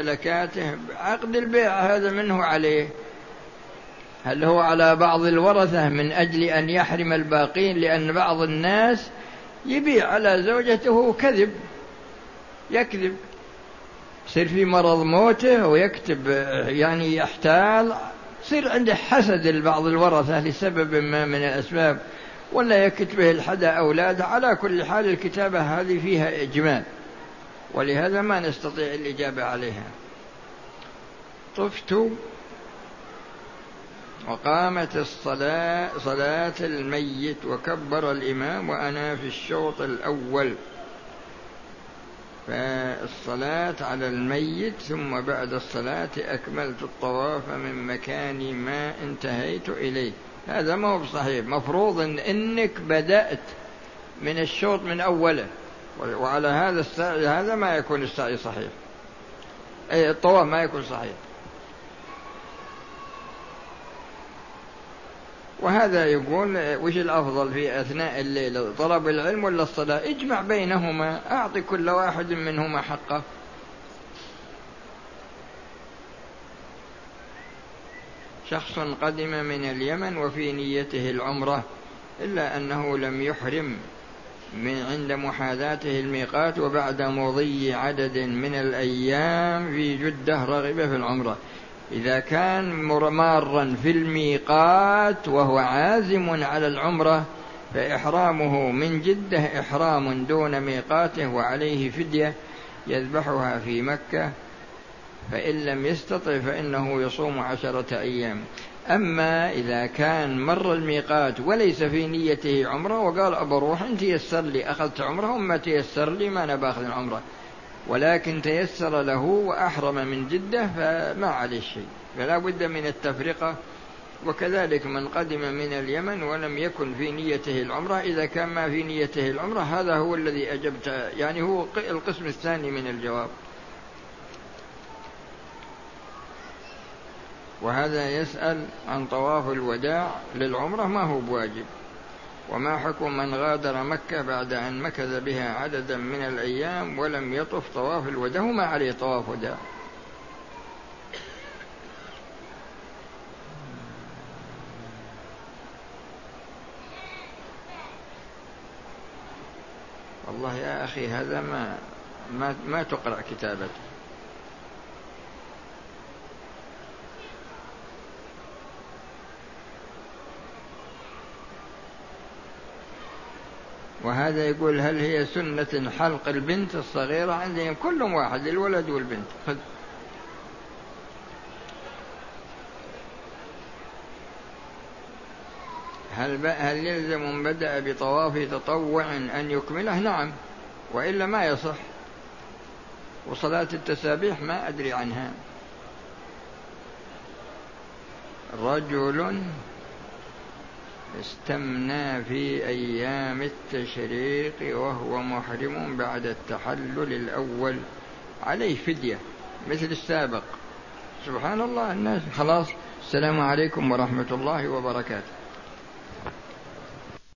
ملكاته عقد البيع هذا منه عليه. هل هو على بعض الورثة من أجل أن يحرم الباقين؟ لأن بعض الناس يبيع على زوجته كذب يكذب. يصير في مرض موته ويكتب يعني يحتال. يصير عنده حسد لبعض الورثة لسبب ما من الأسباب. ولا يكتبه الحدا أولاده على كل حال الكتابة هذه فيها إجمال. ولهذا ما نستطيع الإجابة عليها. طفت وقامت الصلاة صلاة الميت وكبر الإمام وأنا في الشوط الأول. فالصلاة على الميت ثم بعد الصلاة أكملت الطواف من مكان ما انتهيت إليه. هذا ما هو بصحيح. مفروض إن إنك بدأت من الشوط من أوله. وعلى هذا السعي هذا ما يكون السعي صحيح. أي الطواف ما يكون صحيح. وهذا يقول وش الأفضل في أثناء الليل طلب العلم ولا الصلاة؟ اجمع بينهما أعطي كل واحد منهما حقه. شخص قدم من اليمن وفي نيته العمرة إلا أنه لم يحرم. من عند محاذاته الميقات وبعد مضي عدد من الأيام في جدة رغب في العمرة. إذا كان مارا في الميقات وهو عازم على العمرة فإحرامه من جدة إحرام دون ميقاته وعليه فدية يذبحها في مكة. فإن لم يستطع فإنه يصوم عشرة أيام. أما إذا كان مر الميقات وليس في نيته عمرة وقال أبو روح أنت تيسر لي أخذت عمرة وما تيسر لي ما أنا باخذ العمرة. ولكن تيسر له وأحرم من جدة فما عليه شيء. فلا بد من التفرقة. وكذلك من قدم من اليمن ولم يكن في نيته العمرة إذا كان ما في نيته العمرة هذا هو الذي أجبت يعني هو القسم الثاني من الجواب. وهذا يسأل عن طواف الوداع للعمرة ما هو بواجب؟ وما حكم من غادر مكة بعد أن مكث بها عددا من الأيام ولم يطف طواف الوداع؟ وما عليه طواف وداع؟ والله يا أخي هذا ما ما, ما تقرأ كتابته. وهذا يقول هل هي سنة حلق البنت الصغيرة عندهم كلهم واحد الولد والبنت. خذ. هل هل يلزم من بدأ بطواف تطوع أن يكمله؟ نعم. وإلا ما يصح. وصلاة التسابيح ما أدري عنها. رجل استمنى في أيام التشريق وهو محرم بعد التحلل الأول. عليه فدية مثل السابق. سبحان الله الناس خلاص. السلام عليكم ورحمة الله وبركاته.